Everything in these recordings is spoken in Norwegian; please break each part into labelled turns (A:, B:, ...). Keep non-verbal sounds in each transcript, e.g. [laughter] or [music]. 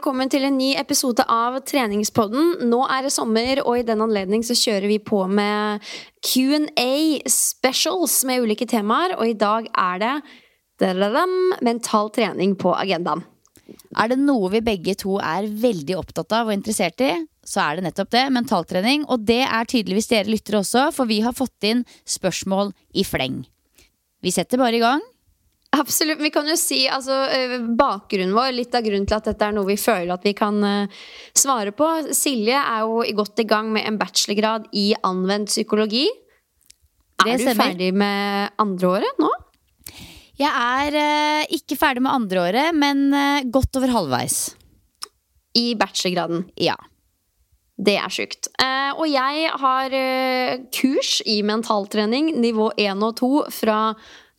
A: velkommen til en ny episode av Treningspodden. Nå er det sommer, og i den anledning så kjører vi på med Q&A specials med ulike temaer. Og i dag er det dadadam, mental trening på agendaen.
B: Er det noe vi begge to er veldig opptatt av og interessert i, så er det nettopp det, mentaltrening. Og det er tydeligvis dere lyttere også, for vi har fått inn spørsmål i fleng. Vi setter bare i gang.
A: Absolutt. Vi kan jo si altså, eh, bakgrunnen vår, litt av grunnen til at dette er noe vi føler at vi kan eh, svare på. Silje er jo godt i gang med en bachelorgrad i anvendt psykologi.
B: Det
A: er du
B: stemmer.
A: ferdig med andreåret nå?
B: Jeg er uh, ikke ferdig med andreåret, men uh, godt over halvveis.
A: I bachelorgraden.
B: Ja.
A: Det er sjukt. Og jeg har kurs i mentaltrening, nivå 1 og 2, fra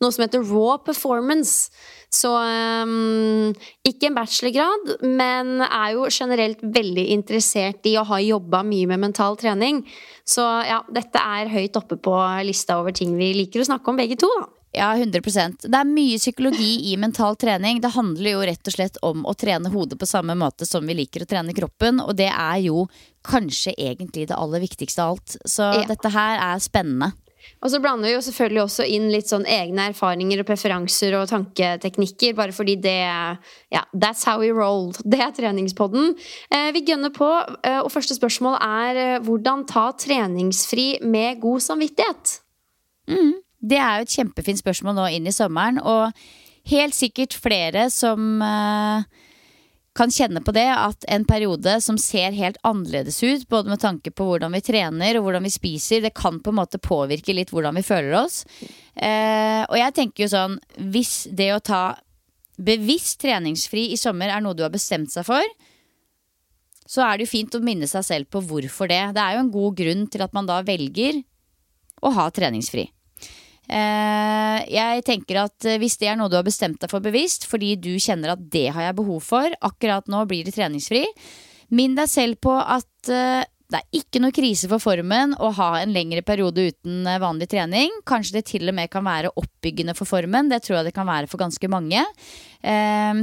A: noe som heter Raw Performance. Så um, ikke en bachelorgrad, men er jo generelt veldig interessert i å ha jobba mye med mental trening. Så ja, dette er høyt oppe på lista over ting vi liker å snakke om begge to, da.
B: Ja, 100% Det er mye psykologi i mental trening. Det handler jo rett og slett om å trene hodet på samme måte som vi liker å trene kroppen, og det er jo kanskje egentlig det aller viktigste av alt. Så
A: Ja.
B: dette her er spennende.
A: Og så blander vi jo selvfølgelig også inn litt sånn egne erfaringer og preferanser og tanketeknikker, bare fordi det Ja, that's how we roll. Det er treningspodden. Eh, vi gønner på, eh, og første spørsmål er eh, hvordan ta treningsfri med god samvittighet?
B: Det er jo et kjempefint spørsmål nå inn i sommeren, og helt sikkert flere som eh, kan kjenne på det at en periode som ser helt annerledes ut, både med tanke på hvordan vi trener og hvordan vi spiser, det kan på en måte påvirke litt hvordan vi føler oss. Eh, og jeg tenker jo sånn, hvis det å ta bevisst treningsfri i sommer er noe du har bestemt seg for, så er det jo fint å minne seg selv på hvorfor det. Det er jo en god grunn til at man da velger å ha treningsfri. Eh, jeg tenker at eh, hvis det er noe du har bestemt deg for bevisst, fordi du kjenner at det har jeg behov for, akkurat nå blir det treningsfri, minn deg selv på at eh, det er ikke noe krise for formen å ha en lengre periode uten vanlig trening. Kanskje det til og med kan være oppbyggende for formen. Det tror jeg det kan være for ganske mange. Eh,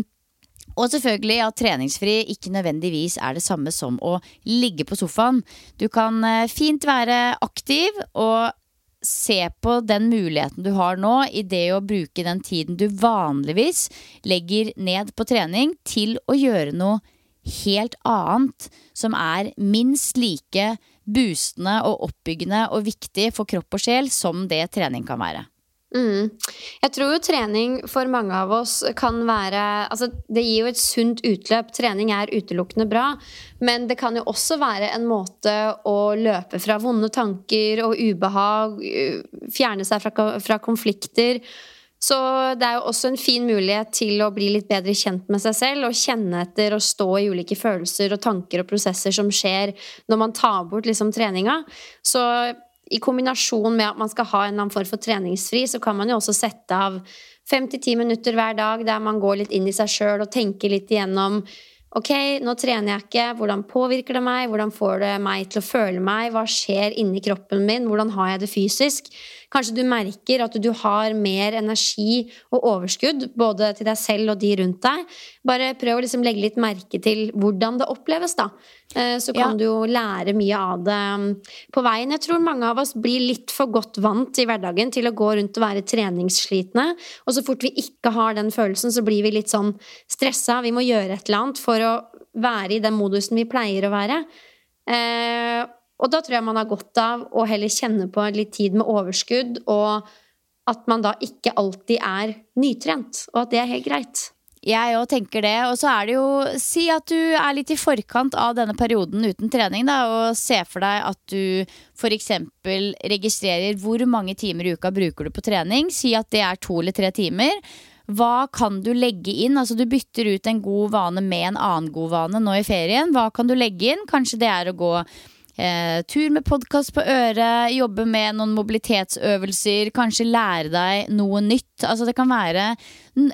B: og selvfølgelig at treningsfri ikke nødvendigvis er det samme som å ligge på sofaen. Du kan fint være aktiv og se på den muligheten du har nå i det å bruke den tiden du vanligvis legger ned på trening, til å gjøre noe helt annet som er minst like boostende og oppbyggende og viktig for kropp og sjel som det trening kan være.
A: Mm. Jeg tror jo trening for mange av oss kan være Altså, det gir jo et sunt utløp. Trening er utelukkende bra. Men det kan jo også være en måte å løpe fra vonde tanker og ubehag, øh, fjerne seg fra, fra konflikter. Så det er jo også en fin mulighet til å bli litt bedre kjent med seg selv og kjenne etter og stå i ulike følelser og tanker og prosesser som skjer når man tar bort liksom treninga. Så i kombinasjon med at man skal ha en eller annen form for treningsfri, så kan man jo også sette av fem til ti minutter hver dag der man går litt inn i seg sjøl og tenker litt igjennom Ok, nå trener jeg ikke. Hvordan påvirker det meg? Hvordan får det meg til å føle meg? Hva skjer inni kroppen min? Hvordan har jeg det fysisk? Kanskje du merker at du har mer energi og overskudd, både til deg selv og de rundt deg. Bare prøv å liksom legge litt merke til hvordan det oppleves, da. Eh, så kan ja. du jo lære mye av det um, på veien. Jeg tror mange av oss blir litt for godt vant i hverdagen til å gå rundt og være treningsslitne. Og så fort vi ikke har den følelsen, så blir vi litt sånn stressa. Vi må gjøre et eller annet for å være i den modusen vi pleier å være. Eh, og da tror jeg man har godt av å heller kjenne på litt tid med overskudd, og at man da ikke alltid er nytrent, og at det er helt greit.
B: Jeg òg tenker det. Og så er det jo Si at du er litt i forkant av denne perioden uten trening, da, og se for deg at du f.eks. registrerer hvor mange timer i uka bruker du på trening. Si at det er to eller tre timer. Hva kan du legge inn? Altså Du bytter ut en god vane med en annen god vane nå i ferien. Hva kan du legge inn? Kanskje det er å gå Eh, tur med podkast på øret, jobbe med noen mobilitetsøvelser, kanskje lære deg noe nytt. Altså Det kan være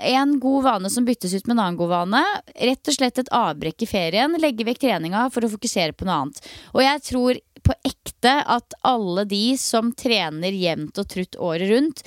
B: en god vane som byttes ut med en annen god vane. Rett og slett et avbrekk i ferien. Legge vekk treninga for å fokusere på noe annet. Og jeg tror på ekte at alle de som trener jevnt og trutt året rundt,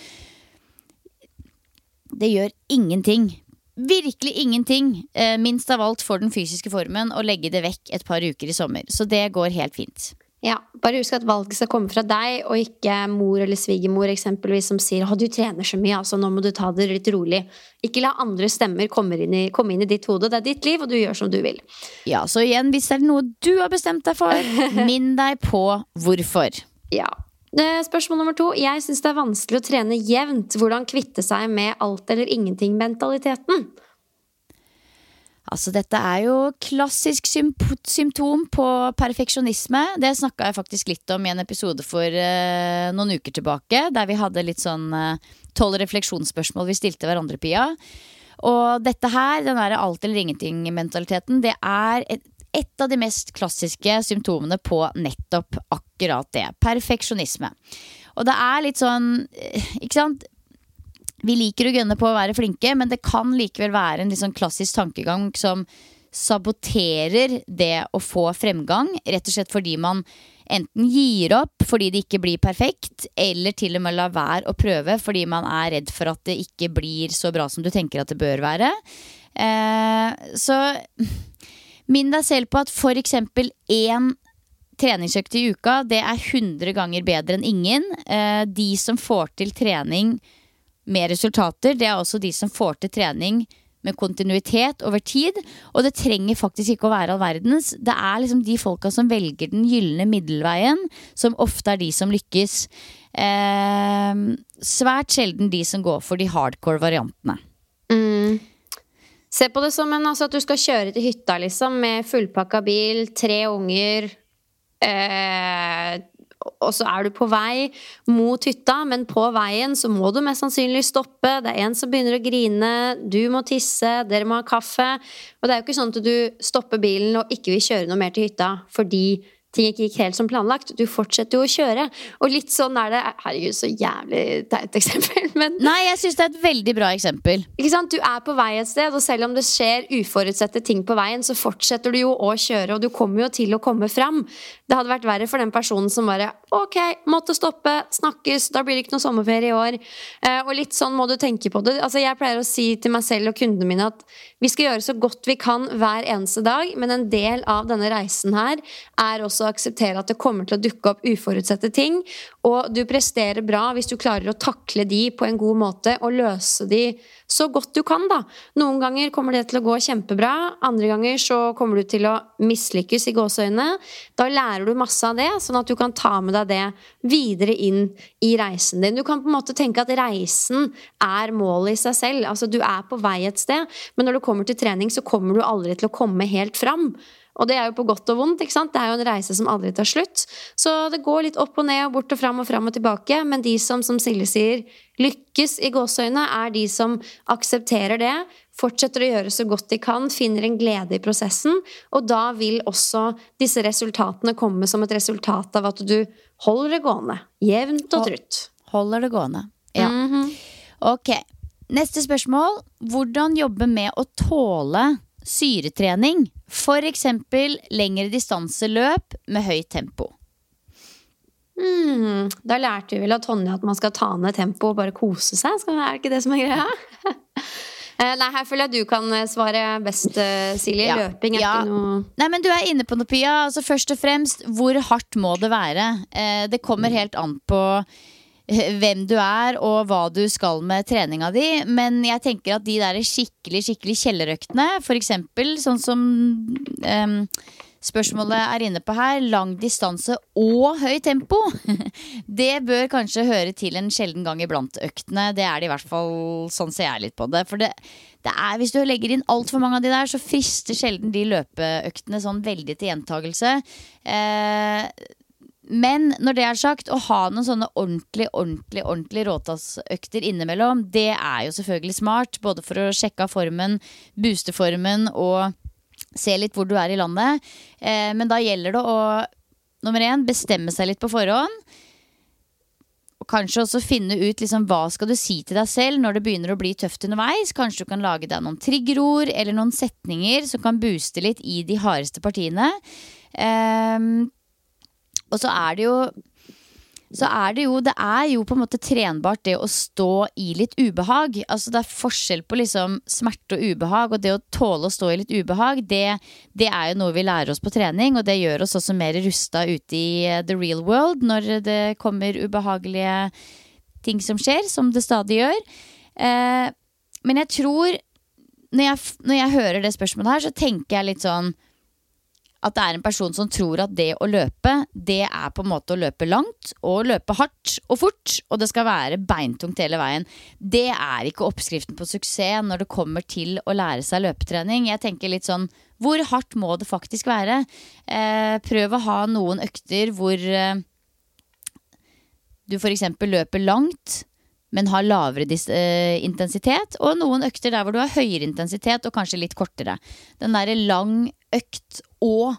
B: det gjør ingenting virkelig ingenting, eh, minst av alt for den fysiske formen, å legge det vekk et par uker i sommer. Så det går helt fint.
A: Ja, Bare husk at valget skal komme fra deg, og ikke mor eller svigermor eksempelvis som sier 'Å, du trener så mye, altså nå må du ta det litt rolig'. Ikke la andre stemmer komme inn, i, komme inn i ditt hode. Det er ditt liv, og du gjør som du vil.
B: Ja, så igjen, hvis det er noe du har bestemt deg for, [laughs] minn deg på hvorfor.
A: Ja, Spørsmål nummer to. Jeg syns det er vanskelig å trene jevnt. Hvordan kvitte seg med alt eller ingenting-mentaliteten?
B: Altså, dette er jo klassisk symptom på perfeksjonisme. Det snakka jeg faktisk litt om i en episode for uh, noen uker tilbake. Der vi hadde litt sånn eh, tolv uh, refleksjonsspørsmål vi stilte hverandre, Pia. Og dette her, den derre alt eller ingenting-mentaliteten, det er et, et av de mest klassiske symptomene på nettopp akkurat det. Perfeksjonisme. Og det er litt sånn eh, Ikke sant? Vi liker å gønne på å være flinke, men det kan likevel være en litt sånn klassisk tankegang som saboterer det å få fremgang. Rett og slett fordi man enten gir opp fordi det ikke blir perfekt, eller til og med lar være å prøve fordi man er redd for at det ikke blir så bra som du tenker at det bør være. Eh, så Minn deg selv på at f.eks. én treningsøkt i uka, det er 100 ganger bedre enn ingen. Eh, de som får til trening med resultater, det er også de som får til trening med kontinuitet over tid. Og det trenger faktisk ikke å være all verdens. Det er liksom de folka som velger den gylne middelveien, som ofte er de som lykkes. Eh, svært sjelden de som går for de hardcore variantene.
A: Mm. Se på det som en, altså, at du skal kjøre til hytta liksom, med fullpakka bil, tre unger. Eh, og så er du på vei mot hytta, men på veien så må du mest sannsynlig stoppe. Det er en som begynner å grine, du må tisse, dere må ha kaffe. Og det er jo ikke sånn at du stopper bilen og ikke vil kjøre noe mer til hytta fordi ting ikke gikk helt som planlagt. Du fortsetter jo å kjøre. Og litt sånn er det Herregud, så jævlig teit eksempel, [laughs] men
B: Nei, jeg syns det er et veldig bra eksempel.
A: Ikke sant? Du er på vei et sted, og selv om det skjer uforutsette ting på veien, så fortsetter du jo å kjøre, og du kommer jo til å komme fram. Det hadde vært verre for den personen som bare Ok, måtte stoppe, snakkes, da blir det ikke noe sommerferie i år. Eh, og litt sånn må du tenke på det. Altså, jeg pleier å si til meg selv og kundene mine at vi skal gjøre så godt vi kan hver eneste dag, men en del av denne reisen her er også å akseptere at det kommer til å dukke opp uforutsette ting. Og du presterer bra hvis du klarer å takle de på en god måte og løse de så godt du kan, da. Noen ganger kommer det til å gå kjempebra, andre ganger så kommer du til å mislykkes i gåseøynene. Da lærer du masse av det, sånn at du kan ta med deg det videre inn i reisen din. Du kan på en måte tenke at reisen er målet i seg selv. Altså du er på vei et sted, men når du kommer til trening, så kommer du aldri til å komme helt fram. Og det er jo på godt og vondt. ikke sant? Det er jo en reise som aldri tar slutt. Så det går litt opp og ned og bort og fram og fram og tilbake. Men de som, som Silje sier, lykkes i gåseøyne, er de som aksepterer det, fortsetter å gjøre så godt de kan, finner en glede i prosessen. Og da vil også disse resultatene komme som et resultat av at du holder det gående. Jevnt og trutt.
B: Holder det gående. Ja. Ok. Neste spørsmål. Hvordan jobbe med å tåle syretrening? F.eks. lengre distanseløp med høyt tempo.
A: Mm, da lærte vi vel av Tonje at man skal ta ned tempoet og bare kose seg. Er det ikke det som er greia? [laughs] Eh, Nei, her føler jeg at du kan eh, svare best, eh, Silje.
B: Ja.
A: Løping er
B: Ja.
A: ikke noe
B: Nei, men Du er inne på noe, Pia. Altså, først og fremst, hvor hardt må det være? Eh, det kommer helt an på [laughs] hvem du er og hva du skal med treninga di. Men jeg tenker at de der skikkelig skikkelig kjellerøktene, f.eks. sånn som um, spørsmålet er inne på her, lang distanse og høy tempo, [laughs] det bør kanskje høre til en sjelden gang iblant-øktene. Det er det i hvert fall, sånn ser jeg litt på det. For det, det er, hvis du legger inn altfor mange av de der, så frister sjelden de løpeøktene sånn veldig til gjentagelse. Eh, men når det er sagt, å ha noen sånne ordentlig, ordentlig, ordentlig råtassøkter innimellom, det er jo selvfølgelig smart. Både for å sjekke av formen, booste formen og se litt hvor du er i landet. Eh, men da gjelder det å nummer én, bestemme seg litt på forhånd. Og kanskje også finne ut liksom, hva skal du si til deg selv når det begynner å bli tøft underveis. Kanskje du kan lage deg noen triggerord eller noen setninger som kan booste litt i de hardeste partiene. Ehm, og så er det jo så er det jo Det er jo på en måte trenbart det å stå i litt ubehag. Altså Det er forskjell på liksom smerte og ubehag, og det å tåle å stå i litt ubehag, det, det er jo noe vi lærer oss på trening, og det gjør oss også mer rusta ute i eh, the real world når det kommer ubehagelige ting som skjer, som det stadig gjør. Eh, men jeg tror når jeg, når jeg hører det spørsmålet her, så tenker jeg litt sånn at det er en person som tror at det å løpe, det er på en måte å løpe langt og løpe hardt og fort, og det skal være beintungt hele veien. Det er ikke oppskriften på suksess når det kommer til å lære seg løpetrening. Jeg tenker litt sånn hvor hardt må det faktisk være? Eh, prøv å ha noen økter hvor eh, du f.eks. løper langt, men har lavere eh, intensitet. Og noen økter der hvor du har høyere intensitet og kanskje litt kortere. Den derre lang økt og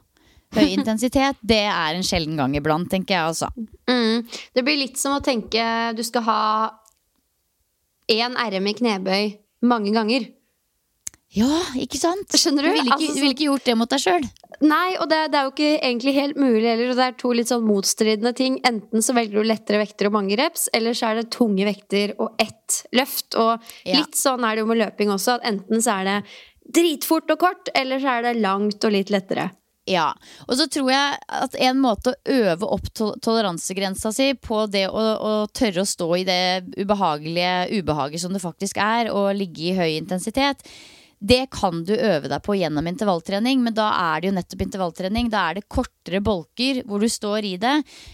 B: høy intensitet, det er en sjelden gang iblant, tenker jeg altså.
A: Mm. Det blir litt som å tenke du skal ha én RM i knebøy mange ganger.
B: Ja, ikke sant?
A: Skjønner du?
B: Du ville ikke,
A: Altså,
B: vil ikke gjort det mot deg sjøl.
A: Nei, og det, det er jo ikke egentlig helt mulig heller. Og det er to litt sånn motstridende ting. Enten så velger du lettere vekter og mange reps, eller så er det tunge vekter og ett løft. Og
B: Ja.
A: litt sånn er det jo med løping også, at enten så er det dritfort og kort, eller så er det langt og litt lettere.
B: Ja, og så tror jeg at en måte å øve opp to toleransegrensa si på det å, å tørre å stå i det ubehagelige ubehaget som det faktisk er, og ligge i høy intensitet, det kan du øve deg på gjennom intervalltrening, men da er det jo nettopp intervalltrening. Da er det kortere bolker hvor du står i det.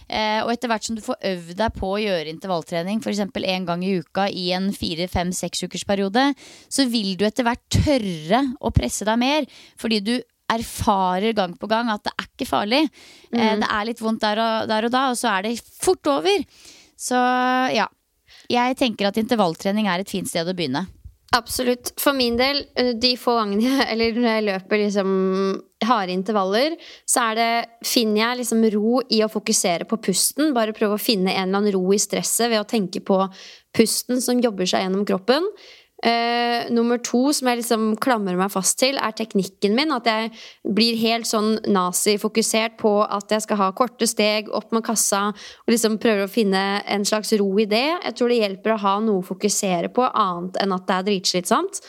B: Eh, og etter hvert som du får øvd deg på å gjøre intervalltrening f.eks. én gang i uka i en fire, fem, seks ukers periode, så vil du etter hvert tørre å presse deg mer. Fordi du erfarer gang på gang at det er ikke farlig. Eh, det er litt vondt der og, der og da, og så er det fort over. Så ja. Jeg tenker at intervalltrening er et fint sted å begynne.
A: Absolutt. For min del, eh, de få gangene eller når jeg løper liksom harde intervaller, så er det, finner jeg liksom ro i å fokusere på pusten. Bare prøve å finne en eller annen ro i stresset ved å tenke på pusten som jobber seg gjennom kroppen. Eh, nummer to, som jeg liksom klamrer meg fast til, er teknikken min. At jeg blir helt sånn nazi-fokusert på at jeg skal ha korte steg opp med kassa, og liksom prøver å finne en slags ro i det. Jeg tror det hjelper å ha noe å fokusere på, annet enn at det er dritslitsomt.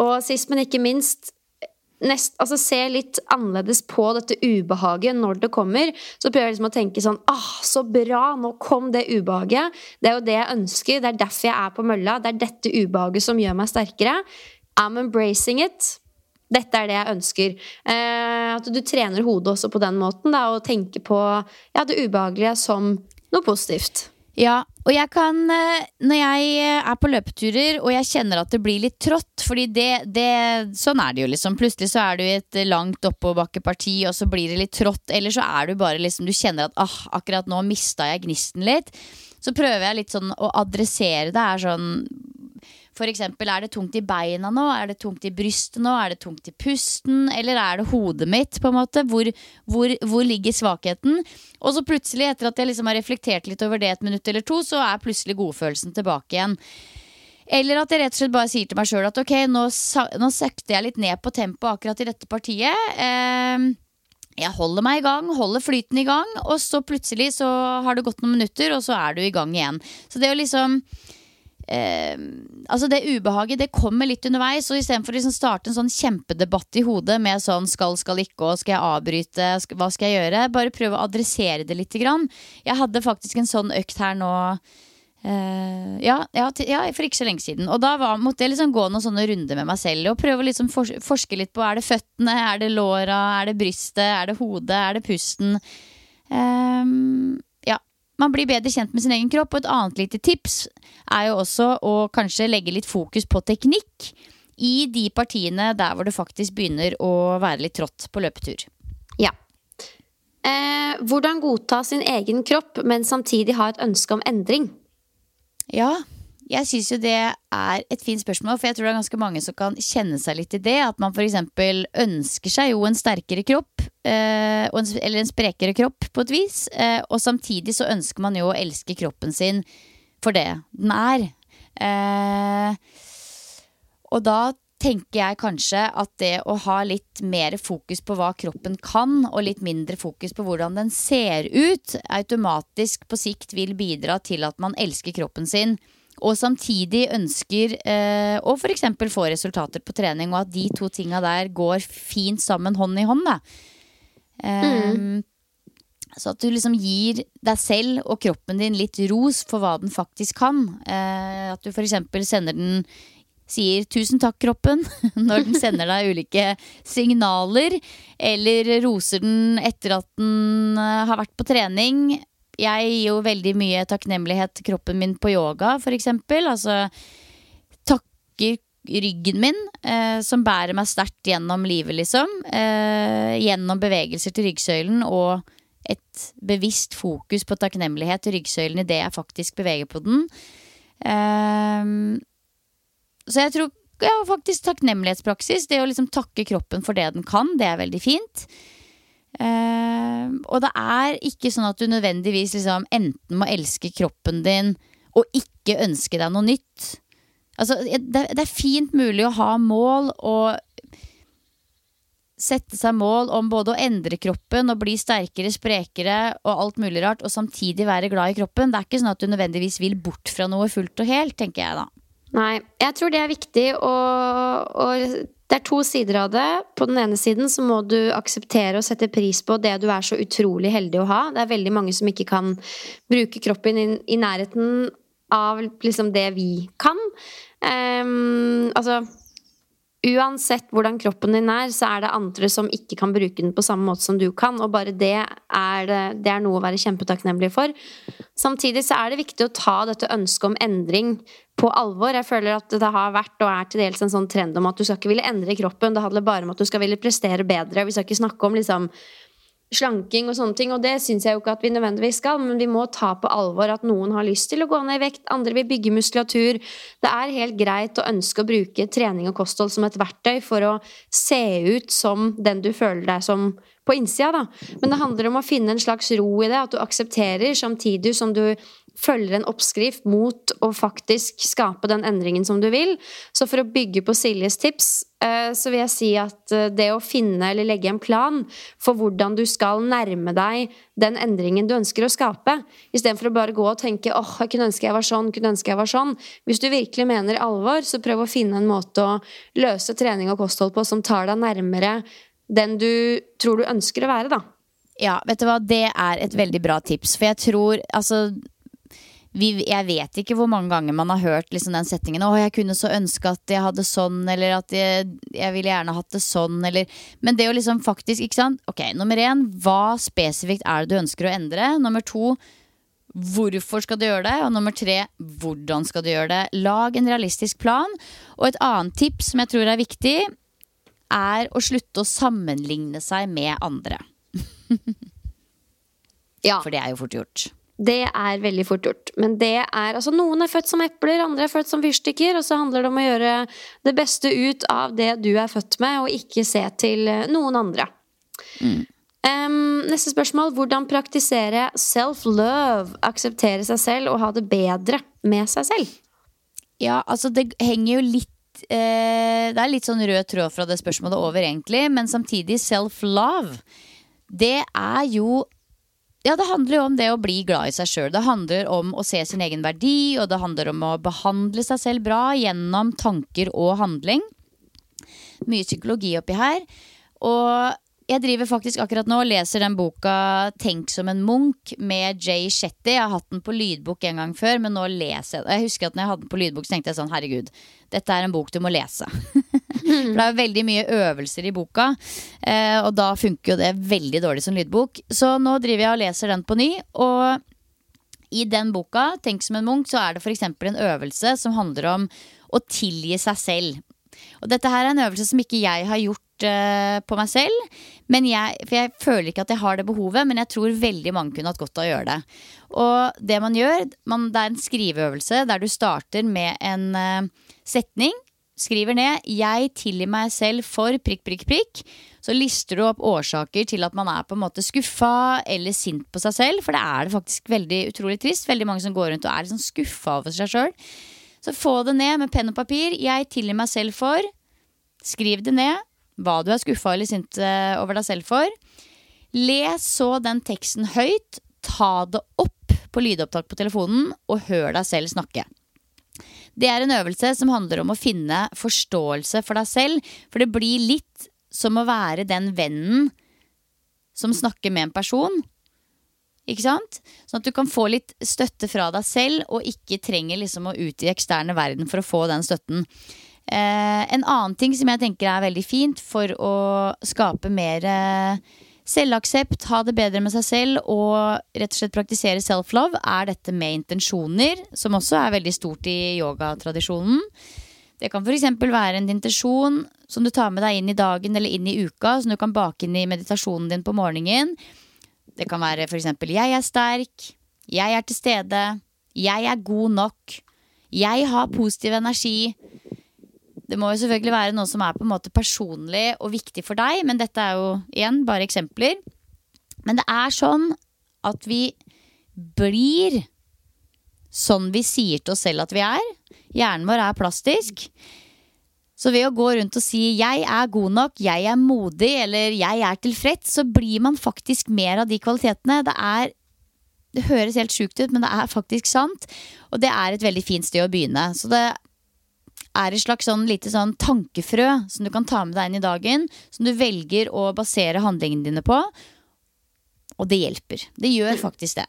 A: Og sist, men ikke minst, nest, altså se litt annerledes på dette ubehaget når det kommer. Så prøver jeg liksom å tenke sånn ah, så bra, nå kom det ubehaget. Det er jo det jeg ønsker. Det er derfor jeg er på mølla. Det er dette ubehaget som gjør meg sterkere. I'm embracing it. Dette er det jeg ønsker. Eh, at du trener hodet også på den måten, da, og tenker på ja, det ubehagelige som noe positivt.
B: Ja, og jeg kan eh, Når jeg eh, er på løpeturer og jeg kjenner at det blir litt trått Fordi det, det Sånn er det jo liksom. Plutselig så er du i et langt oppoverbakkeparti Og så blir det litt trått Eller så er du bare liksom Du kjenner at ah, akkurat nå mistet jeg gnisten litt. Så prøver jeg litt sånn å adressere det er sånn for eksempel, er det tungt i beina nå? Er det tungt i brystet nå? Er det tungt i pusten? Eller er det hodet mitt? på en måte? Hvor, hvor, hvor ligger svakheten? Og så plutselig, etter at jeg liksom har reflektert litt over det et minutt eller to, så er plutselig godfølelsen tilbake igjen. Eller at jeg rett og slett bare sier til meg sjøl at ok, nå, nå søkte jeg litt ned på tempoet akkurat i dette partiet. Eh, jeg holder meg i gang, holder flyten i gang, og så plutselig så har det gått noen minutter, og så er du i gang igjen. Så det å liksom eh, Altså Det ubehaget det kommer litt underveis. Og Istedenfor å liksom starte en sånn kjempedebatt i hodet med sånn skal, skal ikke, og skal jeg avbryte, hva skal jeg gjøre? Bare prøve å adressere det litt. Grann. Jeg hadde faktisk en sånn økt her nå. Uh, ja, ja, ja, for ikke så lenge siden. Og da var, måtte jeg liksom gå noen sånne runder med meg selv og prøve å liksom forske litt på er det føttene, er det låra, er det brystet, er det hodet, er det pusten. Um, man blir bedre kjent med sin egen kropp. Og et annet lite tips er jo også å kanskje legge litt fokus på teknikk i de partiene der hvor det faktisk begynner å være litt trått på løpetur.
A: Ja. Eh, hvordan godta sin egen kropp, men samtidig ha et ønske om endring?
B: Ja, jeg syns jo det er et fint spørsmål, for jeg tror det er ganske mange som kan kjenne seg litt i det. At man f.eks. ønsker seg jo en sterkere kropp, eh, eller en sprekere kropp på et vis. Eh, og samtidig så ønsker man jo å elske kroppen sin for det den er. Eh, og da tenker jeg kanskje at det å ha litt mer fokus på hva kroppen kan, og litt mindre fokus på hvordan den ser ut, automatisk på sikt vil bidra til at man elsker kroppen sin og samtidig ønsker eh, å f.eks. få resultater på trening, og at de to tinga der går fint sammen hånd i hånd. Eh, mm. Så at du liksom gir deg selv og kroppen din litt ros for hva den faktisk kan. Eh, at du f.eks. sender den sier 'tusen takk, kroppen' [laughs] når den sender deg ulike signaler. Eller roser den etter at den eh, har vært på trening jeg gir jo veldig mye takknemlighet til kroppen min på yoga, f.eks. Altså takker ryggen min, eh, som bærer meg sterkt gjennom livet, liksom. Eh, gjennom bevegelser til ryggsøylen og et bevisst fokus på takknemlighet til ryggsøylen idet jeg faktisk beveger på den. Eh, så jeg tror ja, faktisk takknemlighetspraksis. Det å liksom takke kroppen for det den kan, det er veldig fint. Uh, og det er ikke sånn at du nødvendigvis liksom enten må elske kroppen din og ikke ønske deg noe nytt. Altså, det, det, er fint mulig å ha mål og sette seg mål om både å endre kroppen og bli sterkere, sprekere og alt mulig rart, og samtidig være glad i kroppen. Det er ikke sånn at du nødvendigvis vil bort fra noe fullt og helt, tenker jeg da.
A: Nei, jeg tror det er viktig å, å det er to sider av det. På den ene siden så må du akseptere og sette pris på det du er så utrolig heldig å ha. Det er veldig mange som ikke kan bruke kroppen i, nærheten av liksom det vi kan. Um, altså Uansett hvordan kroppen din er, så er det andre som ikke kan bruke den på samme måte som du kan, og bare det er, det er noe å være kjempetakknemlig for. Samtidig så er det viktig å ta dette ønsket om endring på alvor. Jeg føler at det har vært og er til dels en sånn trend om at du skal ikke ville endre kroppen. Det handler bare om at du skal ville prestere bedre. Vi skal ikke snakke om liksom slanking og sånne ting. Og det syns jeg jo ikke at vi nødvendigvis skal, men vi må ta på alvor at noen har lyst til å gå ned i vekt, andre vil bygge muskulatur. Det er helt greit å ønske å bruke trening og kosthold som et verktøy for å se ut som den du føler deg som på innsida, da. Men det handler om å finne en slags ro i det, at du aksepterer samtidig som du følger en oppskrift mot å faktisk skape den endringen som du vil. Så for å bygge på Siljes tips, eh, så vil jeg si at eh, det å finne eller legge en plan for hvordan du skal nærme deg den endringen du ønsker å skape, istedenfor å bare gå og tenke åh, jeg kunne ønske jeg var sånn, kunne ønske jeg var sånn. Hvis du virkelig mener alvor, så prøv å finne en måte å løse trening og kosthold på som tar deg nærmere den du tror du ønsker å være, da.
B: Ja, vet du hva, det er et veldig bra tips. For jeg tror, altså vi, jeg vet ikke hvor mange ganger man har hørt liksom den settingen 'Å, jeg kunne så ønske at jeg hadde sånn', eller at jeg, jeg ville gjerne hatt det sånn', eller Men det å liksom faktisk, ikke sant. Ok, nummer én, hva spesifikt er det du ønsker å endre? Nummer to, Hvorfor skal du gjøre det? Og nummer tre, hvordan skal du gjøre det? Lag en realistisk plan. Og et annet tips som jeg tror er viktig, er å slutte å sammenligne seg med andre. [laughs]
A: Ja.
B: For det er jo fort gjort.
A: Det er veldig fort gjort. Men det er altså Noen er født som epler, andre er født som fyrstikker. Og så handler det om å gjøre det beste ut av det du er født med, og ikke se til eh, noen andre. Em, neste spørsmål. Hvordan praktisere self-love? Akseptere seg selv og ha det bedre med seg selv?
B: Ja, altså det henger jo litt eh, Det er litt sånn rød tråd fra det spørsmålet over, egentlig. Men samtidig, self-love. Det er jo ja, det handler jo om det å bli glad i seg sjøl. Det handler om å se sin egen verdi, og det handler om å behandle seg selv bra gjennom tanker og handling. Mye psykologi oppi her. Og jeg driver faktisk akkurat nå og leser den boka 'Tenk som en Munch' med Jay Shetty. Jeg har hatt den på lydbok en gang før, men nå leser jeg den. Jeg husker at når jeg hadde den på lydbok, så tenkte jeg sånn herregud, dette er en bok du må lese. [laughs] [laughs] For det er veldig mye øvelser i boka, eh, og da funker jo det veldig dårlig som lydbok. Så nå driver jeg og leser den på ny, og i den boka, Tenk som en Munch, så er det f.eks. en øvelse som handler om å tilgi seg selv. Og dette her er en øvelse som ikke jeg har gjort eh, på meg selv. Jeg, for jeg føler ikke at jeg har det behovet, men jeg tror veldig mange kunne hatt godt av å gjøre det. Og det man gjør, man, det er en skriveøvelse der du starter med en uh, setning. Skriver ned 'Jeg tilgir meg selv for prikk, prikk, prikk'. Så lister du opp årsaker til at man er på en måte skuffa eller sint på seg selv. For det er det faktisk veldig utrolig trist. Veldig mange som går rundt og er litt sånn skuffa over seg sjøl. Så få det ned med penn og papir. Jeg tilgir meg selv for. Skriv det ned. Hva du er skuffa eller sint eh, over deg selv for. Les så den teksten høyt. Ta det opp på lydopptak på telefonen, og hør deg selv snakke. Det er en øvelse som handler om å finne forståelse for deg selv. For det blir litt som å være den vennen som snakker med en person. Ikke sant? Sånn at du kan få litt støtte fra deg selv, og ikke trenger liksom å ut i eksterne verden for å få den støtten. Eh, en annen ting som jeg tenker er veldig fint for å skape mer eh, selvaksept, ha det bedre med seg selv og rett og slett praktisere self-love, er dette med intensjoner, som også er veldig stort i yogatradisjonen. Det kan f.eks. være en intensjon som du tar med deg inn i dagen eller inn i uka, som du kan bake inn i meditasjonen din på morgenen. Det kan være f.eks.: Jeg er sterk. Jeg er til stede. Jeg er god nok. Jeg har positiv energi. Det må jo selvfølgelig være noe som er på en måte personlig og viktig for deg, men dette er jo igjen bare eksempler. Men det er sånn at vi blir sånn vi sier til oss selv at vi er. Hjernen vår er plastisk. Så ved å gå rundt og si 'jeg er god nok', 'jeg er modig' eller 'jeg er tilfreds', så blir man faktisk mer av de kvalitetene. Det er Det høres helt sjukt ut, men det er faktisk sant. Og det er et veldig fint sted å begynne. Så det er et slags sånn lite sånn tankefrø som du kan ta med deg inn i dagen. Som du velger å basere handlingene dine på. Og det hjelper. Det gjør faktisk det.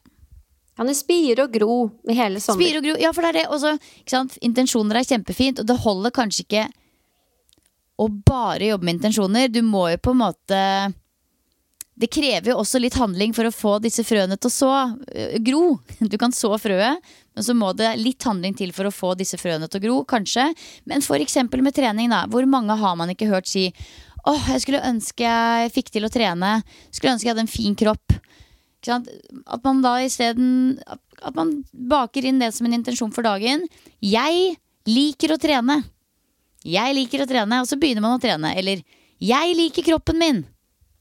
A: Kan det spire og gro i hele sommer?
B: Spire og gro. Ja, for det er det. Også, ikke sant? Intensjoner er kjempefint, og det holder kanskje ikke å bare jobbe med intensjoner. Du må jo på en måte Det krever jo også litt handling for å få disse frøene til å så øh, gro. Du kan så frøet, men så må det litt handling til for å få disse frøene til å gro, kanskje. Men eksempel med trening, da. Hvor mange har man ikke hørt si åh, jeg skulle ønske jeg fikk til å trene. Skulle ønske jeg hadde en fin kropp. At man da isteden At man baker inn det som en intensjon for dagen. Jeg liker å trene. Jeg liker å trene, og så begynner man å trene. Eller jeg liker kroppen min.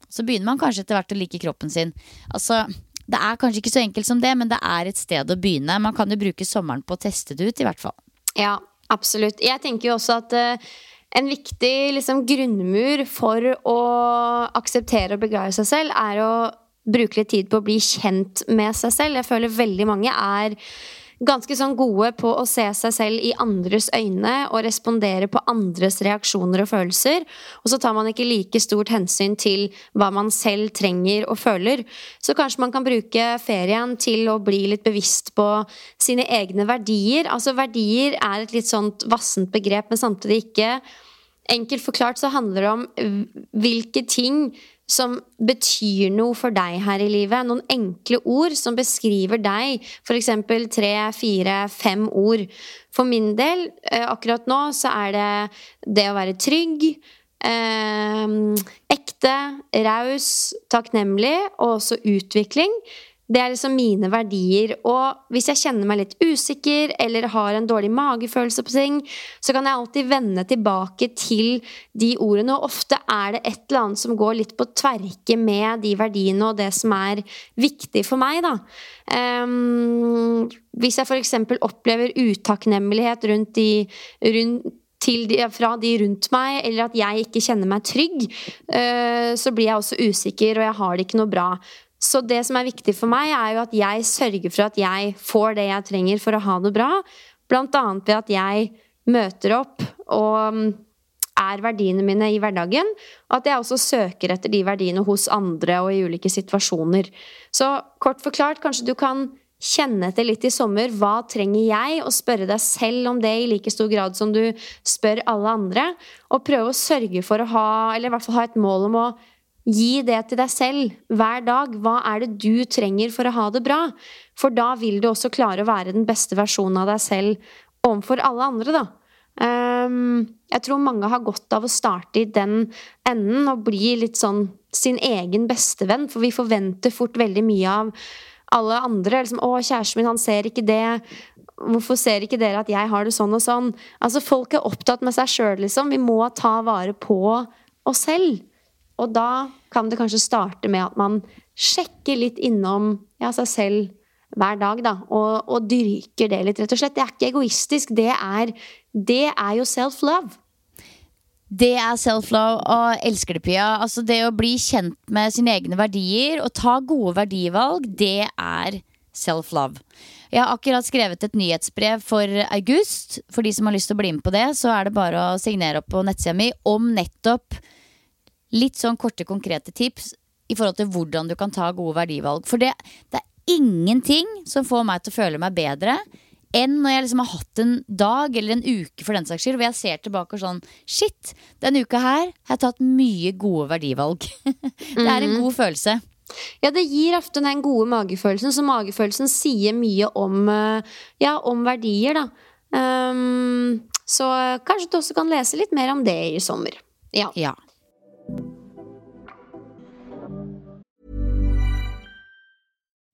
B: Så begynner man kanskje etter hvert å like kroppen sin. Altså, Det er kanskje ikke så enkelt som det, men det er et sted å begynne. Man kan jo bruke sommeren på å teste det ut, i hvert fall.
A: Ja, absolutt. Jeg tenker jo også at uh, en viktig liksom, grunnmur for å akseptere og begrave seg selv, er å bruke litt tid på å bli kjent med seg selv. Jeg føler veldig mange er ganske sånn gode på å se seg selv i andres øyne og respondere på andres reaksjoner og følelser. Og så tar man ikke like stort hensyn til hva man selv trenger og føler. Så kanskje man kan bruke ferien til å bli litt bevisst på sine egne verdier. Altså verdier er et litt sånt vassent begrep, men samtidig ikke Enkelt forklart så handler det om hvilke ting som betyr noe for deg her i livet. Noen enkle ord som beskriver deg. F.eks. tre, fire, fem ord. For min del, eh, akkurat nå, så er det det å være trygg. Eh, ekte, raus, takknemlig og også utvikling. Det er liksom mine verdier. Og hvis jeg kjenner meg litt usikker eller har en dårlig magefølelse på ting, så kan jeg alltid vende tilbake til de ordene. Og ofte er det et eller annet som går litt på tverke med de verdiene og det som er viktig for meg, da. Um, hvis jeg f.eks. opplever utakknemlighet rundt de rundt de, fra de rundt meg, eller at jeg ikke kjenner meg trygg, uh, så blir jeg også usikker, og jeg har det ikke noe bra. Så det som er viktig for meg, er jo at jeg sørger for at jeg får det jeg trenger for å ha det bra. Blant annet ved at jeg møter opp og mm, er verdiene mine i hverdagen. Og at jeg også søker etter de verdiene hos andre og i ulike situasjoner. Så kort forklart, kanskje du kan kjenne etter litt i sommer. Hva trenger jeg? Og spørre deg selv om det i like stor grad som du spør alle andre. Og prøve å sørge for å ha, eller i hvert fall ha et mål om å Gi det til deg selv hver dag. Hva er det du trenger for å ha det bra? For da vil du også klare å være den beste versjonen av deg selv overfor alle andre, da. Um, jeg tror mange har godt av å starte i den enden og bli litt sånn sin egen bestevenn, for vi forventer fort veldig mye av alle andre. Liksom, 'Å, kjæresten min, han ser ikke det.' Hvorfor ser ikke dere at jeg har det sånn og sånn? Altså, Folk er opptatt med seg sjøl, liksom. Vi må ta vare på oss selv. Og da kan det kanskje starte med at man sjekker litt innom ja, seg selv hver dag, da, og, og, dyrker det litt, rett og slett. Det er ikke egoistisk. Det er, det er jo self-love.
B: Det er self-love, og elsker det, Pia. Altså, det å bli kjent med sine egne verdier og ta gode verdivalg, det er self-love. Jeg har akkurat skrevet et nyhetsbrev for august. For de som har lyst til å bli med på det, så er det bare å signere opp på nettsida mi om nettopp litt sånn korte, konkrete tips i forhold til hvordan du kan ta gode verdivalg. For det, det er ingenting som får meg til å føle meg bedre enn når jeg liksom har hatt en dag eller en uke for den saks skyld, hvor jeg ser tilbake og sånn Shit, denne uka her har jeg tatt mye gode verdivalg. [laughs] det er en mhm. god følelse.
A: Ja, det gir ofte den gode magefølelsen, så magefølelsen sier mye om, eh, ja, om verdier, da. Um, så kanskje du også kan lese litt mer om det i sommer. Ja.
B: ja.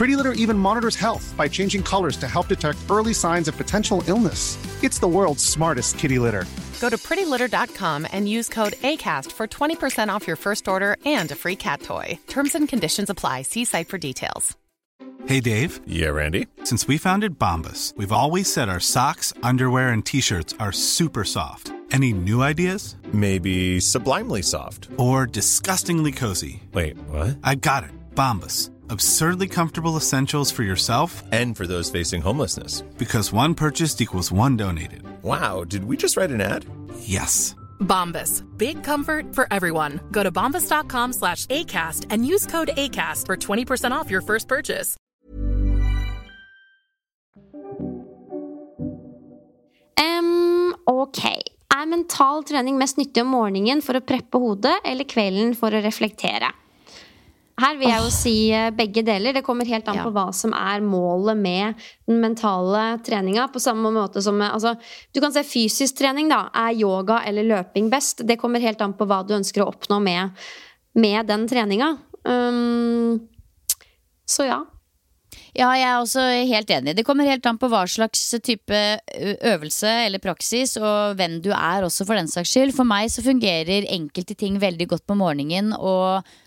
C: Pretty Litter even monitors health by changing colors to help detect early signs of potential illness. It's the world's smartest kitty litter.
D: Go to prettylitter.com and use code ACAST for 20% off your first order and a free cat toy. Terms and conditions apply. See site for details.
E: Hey, Dave.
F: Yeah, Randy.
E: Since we founded Bombus, we've always said our socks, underwear, and t shirts are super soft. Any new ideas?
F: Maybe sublimely soft.
E: Or disgustingly cozy.
F: Wait, what?
E: I got it. Bombus Absurdly comfortable essentials for yourself
F: and for those facing homelessness.
E: Because one purchased equals one donated.
F: Wow, did we just write an ad?
E: Yes.
D: Bombas. Big comfort for everyone. Go to bombas.com slash ACAST and use code ACAST for 20% off your first purchase.
A: Um, ok. Er mental trening mest nyttig om morgenen for å preppe hodet eller kvelden for å reflektere? Her vil jeg jo si eh, begge deler. Det kommer helt an på hva som er målet med den mentale treninga. På samme måte som altså, Du kan se fysisk trening, da. Er yoga eller løping best? Det kommer helt an på hva du ønsker å oppnå med, med den treninga. Um, så ja.
B: Ja, jeg er også helt enig. Det kommer helt an på hva slags type øvelse eller praksis, og hvem du er også, for den saks skyld. For meg så fungerer enkelte ting veldig godt på morgenen, og eh,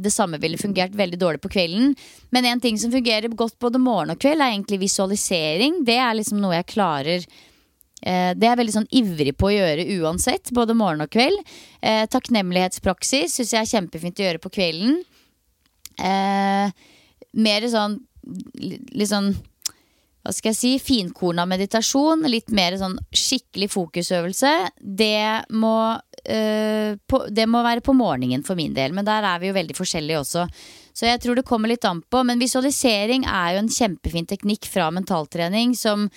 B: det samme ville fungert veldig dårlig på kvelden. Men en ting som fungerer godt både morgen og kveld, er egentlig visualisering. Det er liksom noe jeg klarer eh, det er jeg veldig sånn ivrig på å gjøre uansett, både morgen og kveld. Eh, takknemlighetspraksis syns jeg er kjempefint å gjøre på kvelden. Eh, mer sånn litt sånn hva skal jeg si, finkorna meditasjon, litt mer sånn skikkelig fokusøvelse, det må, øh, på, det må være på morgenen for min del. Men der er vi jo veldig forskjellige også. Så jeg tror det kommer litt an på. Men visualisering er jo en kjempefin teknikk fra mentaltrening som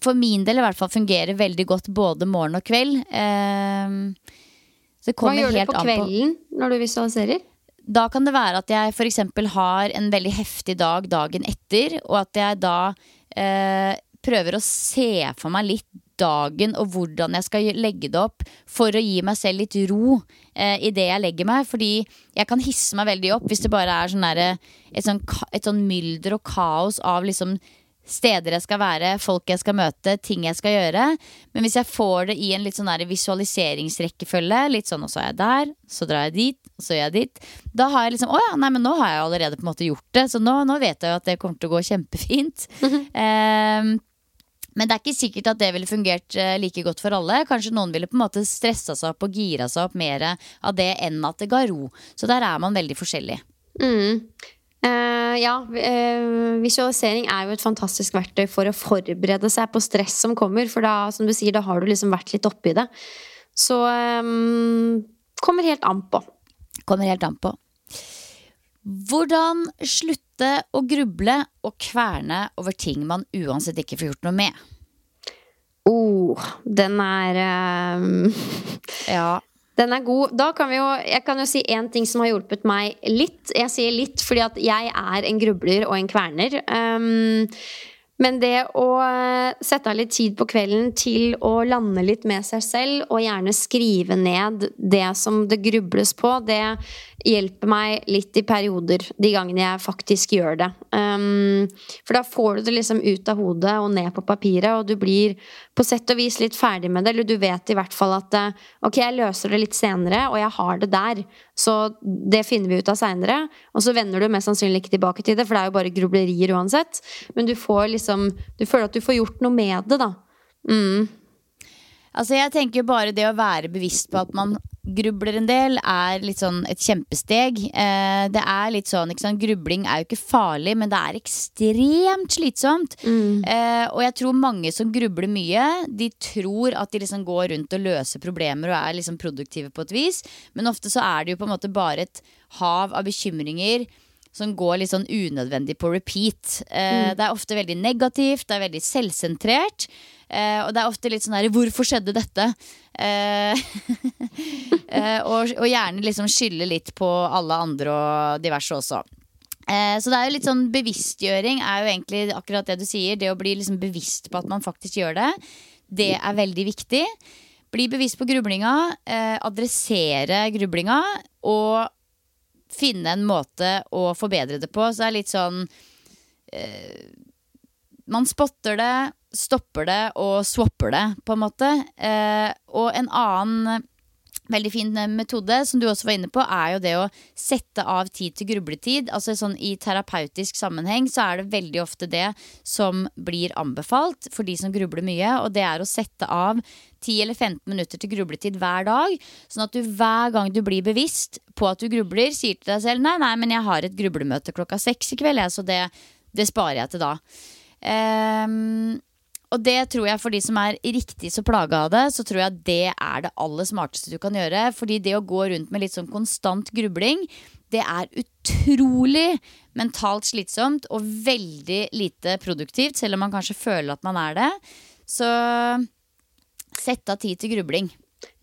B: for min del i hvert fall fungerer veldig godt både morgen og kveld. Uh,
A: Hva gjør du på kvelden på. når du visualiserer?
B: Da kan det være at jeg f.eks. har en veldig heftig dag dagen etter, og at jeg da eh, prøver å se for meg litt dagen og hvordan jeg skal legge det opp for å gi meg selv litt ro eh, i det jeg legger meg. Fordi jeg kan hisse meg veldig opp hvis det bare er sånn der, et, sånn, et sånn mylder og kaos av liksom steder jeg skal være, folk jeg skal møte, ting jeg skal gjøre. Men hvis jeg får det i en litt sånn visualiseringsrekkefølge, litt sånn og så er jeg der, så drar jeg dit, og så gjør jeg dit, da har jeg liksom Å ja, nei, men nå har jeg allerede på en måte gjort det, så nå, nå vet jeg jo at det kommer til å gå kjempefint. um, [laughs] men det er ikke sikkert at det ville fungert eh, like godt for alle. Kanskje noen ville på en måte stressa seg opp og gira seg opp mer av det enn at det ga ro. Så der er man veldig forskjellig.
A: Mm. Uh, ja, uh, visualisering er jo et fantastisk verktøy for å forberede seg på stress som kommer. For da, som du sier, da har du liksom vært litt oppi det. Så um, kommer helt an på.
B: Kommer helt an på. Hvordan slutte å gruble og kverne over ting man uansett ikke får gjort noe med?
A: Oh, den er um... [laughs]
B: Ja.
A: Den er god. Da kan vi jo, jeg kan jo si én ting som har hjulpet meg litt. Jeg sier litt fordi at jeg er en grubler og en kverner. Um, men det å eh, sette av litt tid på kvelden til å lande litt med seg selv, og gjerne skrive ned det som det grubles på, det hjelper meg litt i perioder, de gangene jeg faktisk gjør det. Um, for da får du det liksom ut av hodet og ned på papiret, og du blir på sett og vis litt ferdig med det. Eller du vet i hvert fall at eh, ok, jeg løser det litt senere, og jeg har det der. Så det finner vi ut av seinere. Og så vender du mest sannsynlig ikke tilbake til det, for det er jo bare grublerier uansett. Men du får liksom Du føler at du får gjort noe med det, da. Mm.
B: Altså jeg tenker bare det å være bevisst på at man grubler en del, er litt sånn et kjempesteg. Eh, det er litt sånn, ikke sant? Grubling er jo ikke farlig, men det er ekstremt slitsomt.
A: Mm.
B: Eh, og jeg tror mange som grubler mye, de tror at de liksom går rundt og løser problemer og er liksom produktive på et vis, men ofte så er det jo på en måte bare et hav av bekymringer som går litt sånn unødvendig på repeat. Eh, mm. Det er ofte veldig negativt, det er veldig selvsentrert. Eh, og det er ofte litt sånn her 'Hvorfor skjedde dette?' Eh, [laughs] eh, og, og, gjerne liksom skylde litt på alle andre og diverse også. Eh, så det er jo litt sånn bevisstgjøring er jo egentlig akkurat det du sier. Det å bli liksom bevisst på at man faktisk gjør det. Det er veldig viktig. Bli bevisst på grublinga. Eh, adressere grublinga. Og finne en måte å forbedre det på. Så det er litt sånn Man spotter det, stopper det og swapper det, på en måte. Eh, og en annen veldig fin metode, som du også var inne på, er jo det å sette av tid til grubletid. Altså sånn I terapeutisk sammenheng så er det veldig ofte det som blir anbefalt for de som grubler mye, og det er å sette av 10 eller 15 minutter til grubletid hver dag. Sånn at du hver gang du blir bevisst på at du grubler, sier til deg selv nei, nei, men jeg har et grublemøte klokka seks i kveld, jeg, så det, det sparer jeg til da. Um, og det tror jeg for de som er riktig så plaga av det, så tror jeg det er det aller smarteste du kan gjøre. Fordi det å gå rundt med litt sånn konstant grubling, det er utrolig mentalt slitsomt og veldig lite produktivt, selv om man kanskje føler at man er det. Så sett av tid til grubling.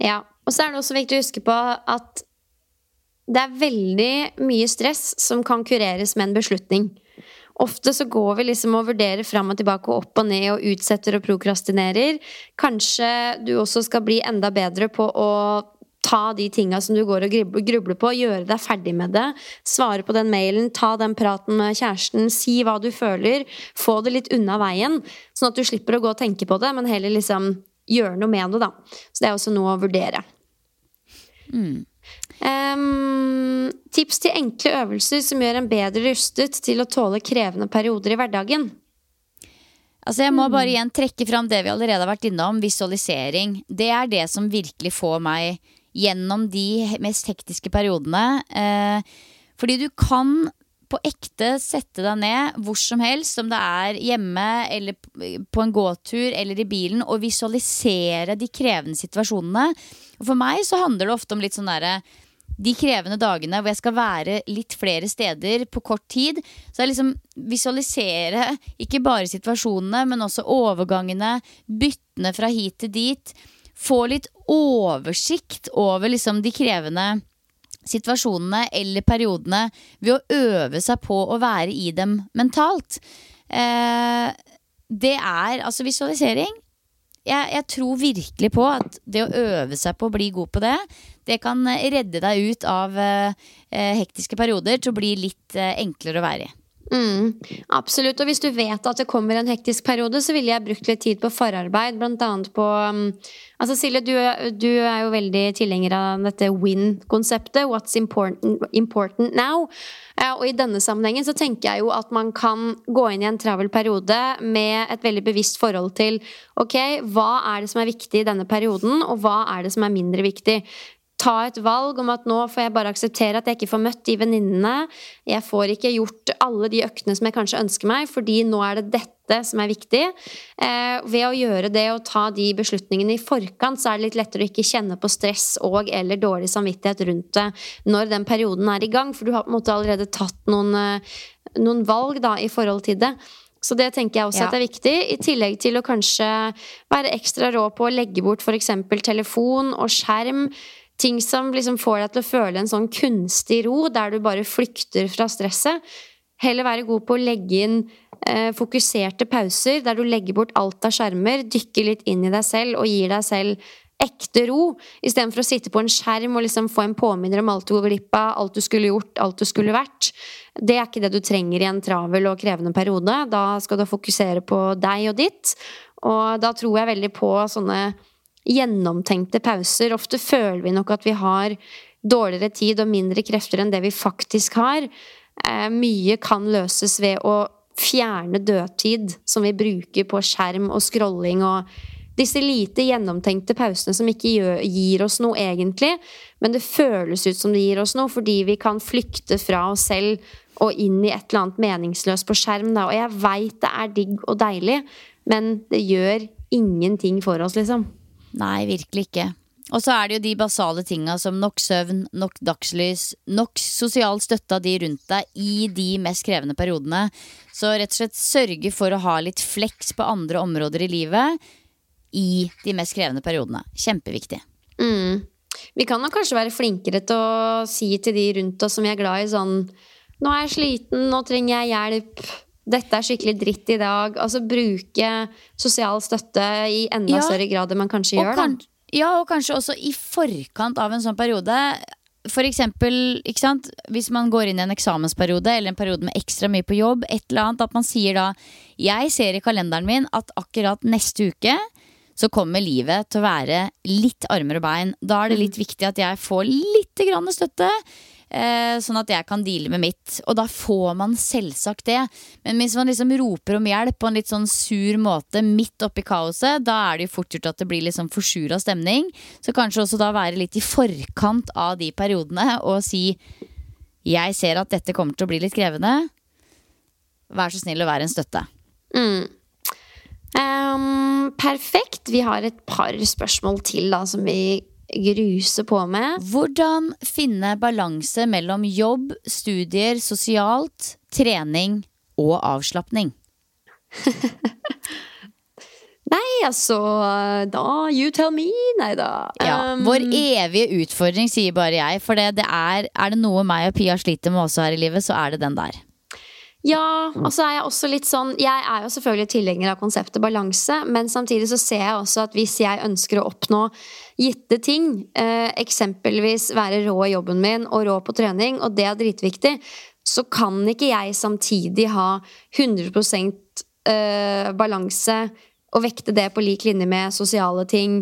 A: Ja. Og så er det også viktig å huske på at det er veldig mye stress som kan kureres med en beslutning. Ofte så går vi liksom og vurderer fram og tilbake og opp og ned og utsetter og prokrastinerer. Kanskje du også skal bli enda bedre på å ta de tinga som du går og grubler på, gjøre deg ferdig med det. Svare på den mailen, ta den praten med kjæresten, si hva du føler. Få det litt unna veien, sånn at du slipper å gå og tenke på det, men heller liksom gjøre noe med det, da. Så det er også noe å vurdere. Em, tips til enkle øvelser som gjør en bedre rustet til å tåle krevende perioder i hverdagen.
B: Altså Jeg må bare igjen trekke fram det vi allerede har vært innom, visualisering. Det er det som virkelig får meg gjennom de mest hektiske periodene. Eh, fordi du kan på ekte sette deg ned hvor som helst, om det er hjemme eller på en gåtur eller i bilen, og visualisere de krevende situasjonene. Og for meg så handler det ofte om litt sånn derre de krevende dagene hvor jeg skal være litt flere steder på kort tid. Så jeg liksom visualisere ikke bare situasjonene, men også overgangene, byttene fra hit til dit. Få litt oversikt over liksom de krevende situasjonene eller periodene ved å øve seg på å være i dem mentalt. Eh, det er altså visualisering. Jeg, jeg tror virkelig på at det å øve seg på å bli god på det, det kan eh, redde deg ut av eh, eh, hektiske perioder til å bli litt enklere å være i.
A: Mm, absolutt. Og hvis du vet at det kommer en hektisk periode, så ville jeg brukt litt tid på forarbeid, blant annet på um, Altså Silje, du, du er jo veldig tilhenger av dette win-konseptet. What's important, important now? Og i denne sammenhengen så tenker jeg jo at man kan gå inn i en travel periode med et veldig bevisst forhold til ok, hva er det som er viktig i denne perioden, og hva er det som er mindre viktig ta et valg om at nå får jeg bare akseptere at jeg ikke får møtt de venninnene. Jeg får ikke gjort alle de øktene som jeg kanskje ønsker meg, fordi nå er det dette som er viktig. Eh, ved å gjøre det og ta de beslutningene i forkant, så er det litt lettere å ikke kjenne på stress og eller dårlig samvittighet rundt det når den perioden er i gang, for du har på en måte allerede tatt noen, eh, noen valg da, i forhold til det. Så det tenker jeg også
B: Ja.
A: at er viktig. I tillegg til å kanskje være ekstra rå på å legge bort f.eks. telefon og skjerm. Ting som liksom får deg til å føle en sånn kunstig ro, der du bare flykter fra stresset. Heller være god på å legge inn eh, fokuserte pauser, der du legger bort alt av skjermer, dykker litt inn i deg selv og gir deg selv ekte ro, istedenfor å sitte på en skjerm og liksom få en påminner om alt du går glipp av, alt du skulle gjort, alt du skulle vært. Det er ikke det du trenger i en travel og krevende periode. Da skal du fokusere på deg og ditt. Og da tror jeg veldig på sånne gjennomtenkte pauser. Ofte føler vi nok at vi har dårligere tid og mindre krefter enn det vi faktisk har. Eh, mye kan løses ved å fjerne dødtid som vi bruker på skjerm og scrolling og disse lite gjennomtenkte pausene som ikke gir oss noe egentlig, men det føles ut som det gir oss noe fordi vi kan flykte fra oss selv og inn i et eller annet meningsløst på skjerm. Og jeg veit det er digg og deilig, men det gjør ingenting for oss, liksom.
B: Nei, virkelig ikke. Og så er det jo de basale tinga som nok søvn, nok dagslys, nok sosial støtte av de rundt deg i de mest krevende periodene. Så rett og slett sørge for å ha litt fleks på andre områder i livet i de mest krevende periodene. Kjempeviktig.
A: Mm. Vi kan nok kanskje være flinkere til å si til de rundt oss som vi er glad i, sånn Nå er jeg sliten, nå trenger jeg hjelp. Dette er skikkelig dritt i dag. Altså bruke sosial støtte i enda
B: Ja.
A: større grad enn man kanskje gjør.
B: kan, ja, og kanskje også i forkant av en sånn periode. For eksempel, sant? hvis man går inn i en eksamensperiode eller en periode med ekstra mye på jobb, et eller annet, at man sier da Jeg ser i kalenderen min at akkurat neste uke så kommer livet til å være litt armer og bein. Da er det litt viktig at jeg får litt støtte. Eh, sånn at jeg kan deale med mitt. Og da får man selvsagt det. Men hvis man liksom roper om hjelp på en litt sånn sur måte midt oppi kaoset, da er det jo fort gjort at det blir litt sånn forsura stemning. Så kanskje også da være litt i forkant av de periodene og si jeg ser at dette kommer til å bli litt krevende. Vær så snill å være en støtte.
A: Mm. Um, perfekt. Vi har et par spørsmål til da, som vi gruser på med.
B: Hvordan finne balanse mellom jobb, studier, sosialt, trening og avslapning? [laughs]
A: Nei, altså Da, you tell me. Nei da.
B: Ja,
A: Ehm,
B: Vår evige utfordring, sier bare jeg. For det, det er, er det noe meg og Pia sliter med også her i livet, så er det den der.
A: Ja, og så er jeg også litt sånn Jeg er jo selvfølgelig tilhenger av konseptet balanse, men samtidig så ser jeg også at hvis jeg ønsker å oppnå gitte ting, eh, eksempelvis være rå i jobben min og rå på trening, og det er dritviktig, så kan ikke jeg samtidig ha 100 eh, balanse og vekte det på lik linje med sosiale ting,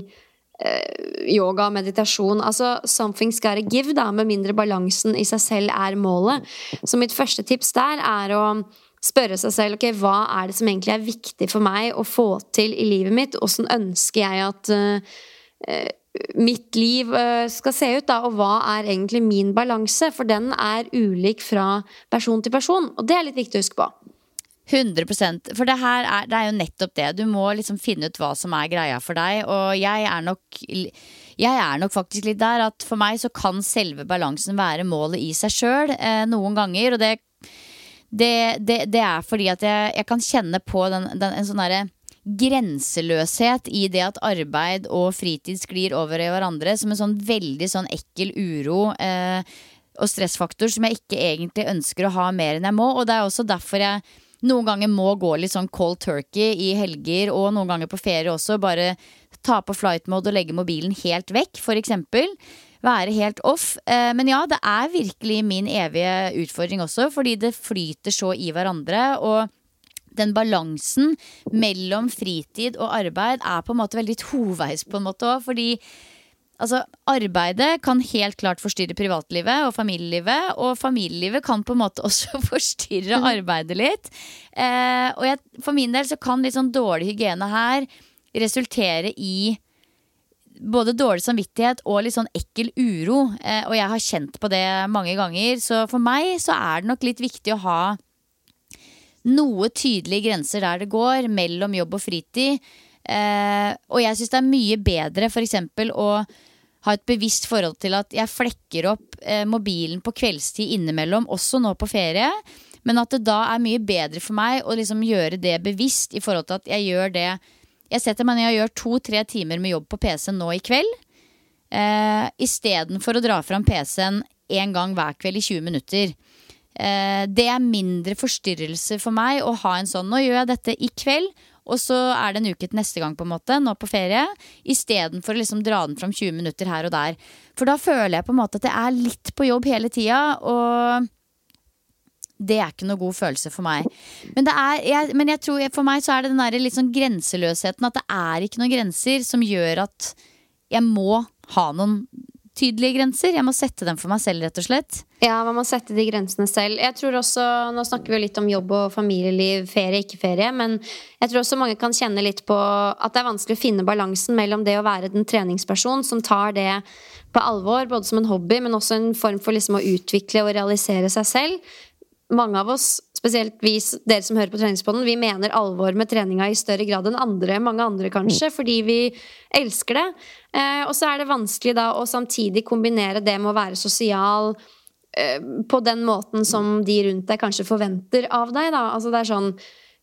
A: yoga, meditasjon. Altså something's gotta give, da, med mindre balansen i seg selv er målet. Så mitt første tips der er å spørre seg selv ok, hva er det som egentlig er viktig for meg å få til i livet mitt. Åssen ønsker jeg at uh, mitt liv uh, skal se ut, da, og hva er egentlig min balanse? For den er ulik fra person til person, og det er litt viktig å huske på.
B: 100% For det her er, det er jo nettopp det. Du må liksom finne ut hva som er greia for deg. Og jeg er nok jeg er nok faktisk litt der at for meg så kan selve balansen være målet i seg sjøl eh, noen ganger. Og det, det, det, det, er fordi at jeg, jeg kan kjenne på den, den, en sånn derre grenseløshet i det at arbeid og fritid sklir over i hverandre som en sånn veldig sånn ekkel uro. Eh, og stressfaktor som jeg ikke egentlig ønsker å ha mer enn jeg må. Og det er også derfor jeg noen ganger må gå litt sånn cold turkey i helger, og noen ganger på ferie også. Bare ta på flight mode og legge mobilen helt vekk, f.eks. Være helt off. Eh, men ja, det er virkelig min evige utfordring også, fordi det flyter så i hverandre. og den balansen mellom fritid og arbeid er på en måte veldig toveis på en måte òg. Fordi Altså, arbeidet kan helt klart forstyrre privatlivet og familielivet. Og familielivet kan på en måte [laughs] også forstyrre mm. arbeidet litt. Eh, og jeg, for min del så kan litt sånn dårlig hygiene her resultere i både dårlig samvittighet og litt sånn ekkel uro. Eh, og jeg har kjent på det mange ganger. Så for meg så er det nok litt viktig å ha noe tydelige grenser der det går mellom jobb og fritid. Eh, og jeg syns det er mye bedre f.eks. å ha et bevisst forhold til at jeg flekker opp eh, mobilen på kveldstid innimellom, også nå på ferie. Men at det da er mye bedre for meg å liksom gjøre det bevisst i forhold til at jeg gjør det Jeg setter meg ned og gjør to-tre timer med jobb på PC-en nå i kveld. Eh, Istedenfor å dra fram PC-en én gang hver kveld i 20 minutter. Eh, det er mindre forstyrrelse for meg å ha en sånn Nå gjør jeg dette i kveld, og så er det en uke til neste gang, på en måte, nå på ferie. Istedenfor å liksom dra den fram 20 minutter her og der. For da føler jeg på en måte at jeg er litt på jobb hele tida, og det er ikke noe god følelse for meg. Men, er, jeg, men jeg tror for meg så er det den der litt sånn grenseløsheten. At det er ikke noen grenser som gjør at jeg må ha noen tydelige grenser. Jeg må sette dem for meg selv, rett og slett.
A: Ja, man må sette de grensene selv. Jeg tror også, Nå snakker vi jo litt om jobb og familieliv, ferie, ikke ferie. Men jeg tror også mange kan kjenne litt på at det er vanskelig å finne balansen mellom det å være den treningsperson som tar det på alvor, både som en hobby, men også en form for liksom å utvikle og realisere seg selv. Mange av oss spesielt vi, dere som hører på Treningspodden, vi mener alvor med treninga i større grad enn andre, mange andre kanskje, fordi vi elsker det. Eh, og så er det vanskelig da å samtidig kombinere det med å være sosial eh, på den måten som de rundt deg kanskje forventer av deg. Da. Altså det er sånn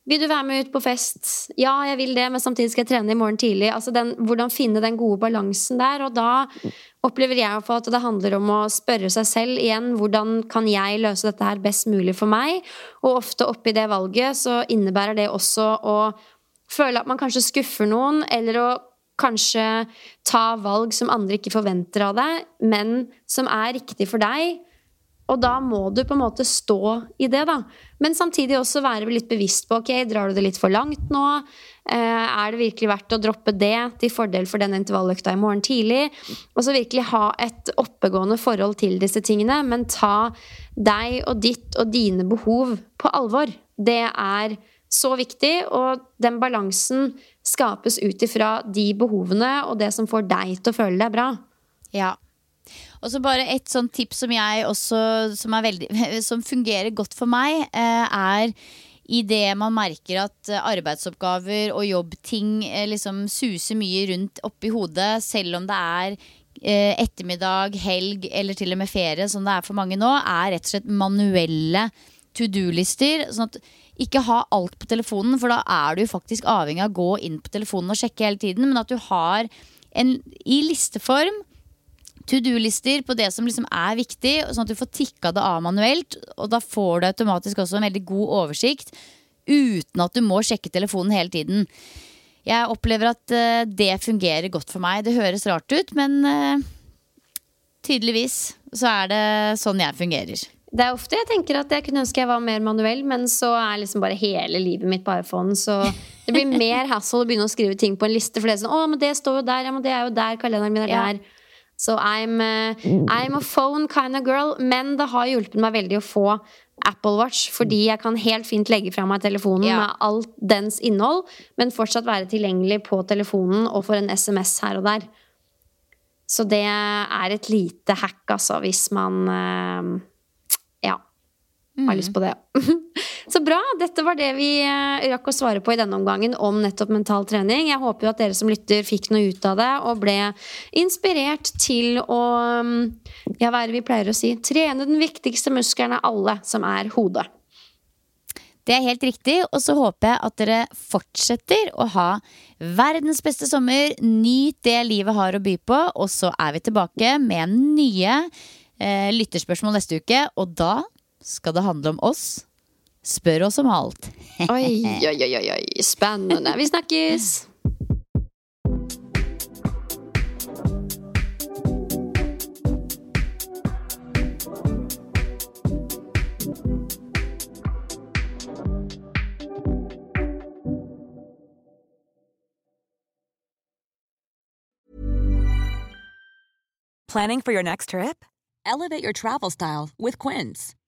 A: vil du være med ut på fest? Ja, jeg vil det, men samtidig skal jeg trene i morgen tidlig. Altså den, hvordan finne den gode balansen der. Og da opplever jeg at det handler om å spørre seg selv igjen hvordan kan jeg løse dette her best mulig for meg. Og ofte oppi det valget så innebærer det også å føle at man kanskje skuffer noen, eller å kanskje ta valg som andre ikke forventer av deg, men som er riktig for deg. Og da må du på en måte stå i det, da. Men samtidig også være litt bevisst på ok, drar du det litt for langt nå? Eh, er det virkelig verdt å droppe det til fordel for den intervalløkta i morgen tidlig? Og så virkelig ha et oppegående forhold til disse tingene, men ta deg og ditt og dine behov på alvor. Det er så viktig, og den balansen skapes ut ifra de behovene og det som får deg til å føle deg bra.
B: Ja, og så bare et sånt tips som jeg også som, veldig, [laughs] som fungerer godt for meg, eh, er idet man merker at arbeidsoppgaver og jobbting eh, liksom suser mye rundt oppi hodet, selv om det er eh, ettermiddag, helg eller til og med ferie, som det er for mange nå, er rett og slett manuelle to do-lister. Sånn at ikke ha alt på telefonen, for da er du faktisk avhengig av å gå inn på telefonen og sjekke hele tiden. Men at du har en, i listeform to do-lister på det som liksom er viktig, sånn at du får tikka det av manuelt. Og da får du automatisk også en veldig god oversikt uten at du må sjekke telefonen hele tiden. Jeg opplever at uh, det fungerer godt for meg. Det høres rart ut, men uh, tydeligvis så er det sånn jeg fungerer.
A: Det er ofte jeg tenker at jeg kunne ønske jeg var mer manuell, men så er liksom bare hele livet mitt på iPhone. Så [laughs] det blir mer hassle å begynne å skrive ting på en liste. For det er sånn, å, men det står jo der, ja, men det er jo der, kalenderen min er
B: Ja.
A: Så I'm, uh, I'm a phone kind of girl. Men det har hjulpet meg veldig å få Apple Watch, fordi jeg kan helt fint legge fra meg telefonen
B: Ja.
A: med alt dens innhold, men fortsatt være tilgjengelig på telefonen og for en SMS her og der. Så det er et lite hack, altså, hvis man eh, har lyst på det. [laughs] Så bra! Dette var det vi eh, rakk å svare på i denne omgangen om nettopp mental trening. Jeg håper jo at dere som lytter fikk noe ut av det og ble inspirert til å mm, ja, hva er det vi pleier å si? Trene den viktigste muskelen av alle, som er hodet.
B: Det er helt riktig, og så håper jeg at dere fortsetter å ha verdens beste sommer. Nyt det livet har å by på, og så er vi tilbake med nye eh, lytterspørsmål neste uke. Og da skal det handle om oss. Spør oss om alt. [laughs]
A: Oi, oi, oi, oi. Spennende. Vi snakkes!
G: Planning for your next trip? Elevate your travel style with Quince.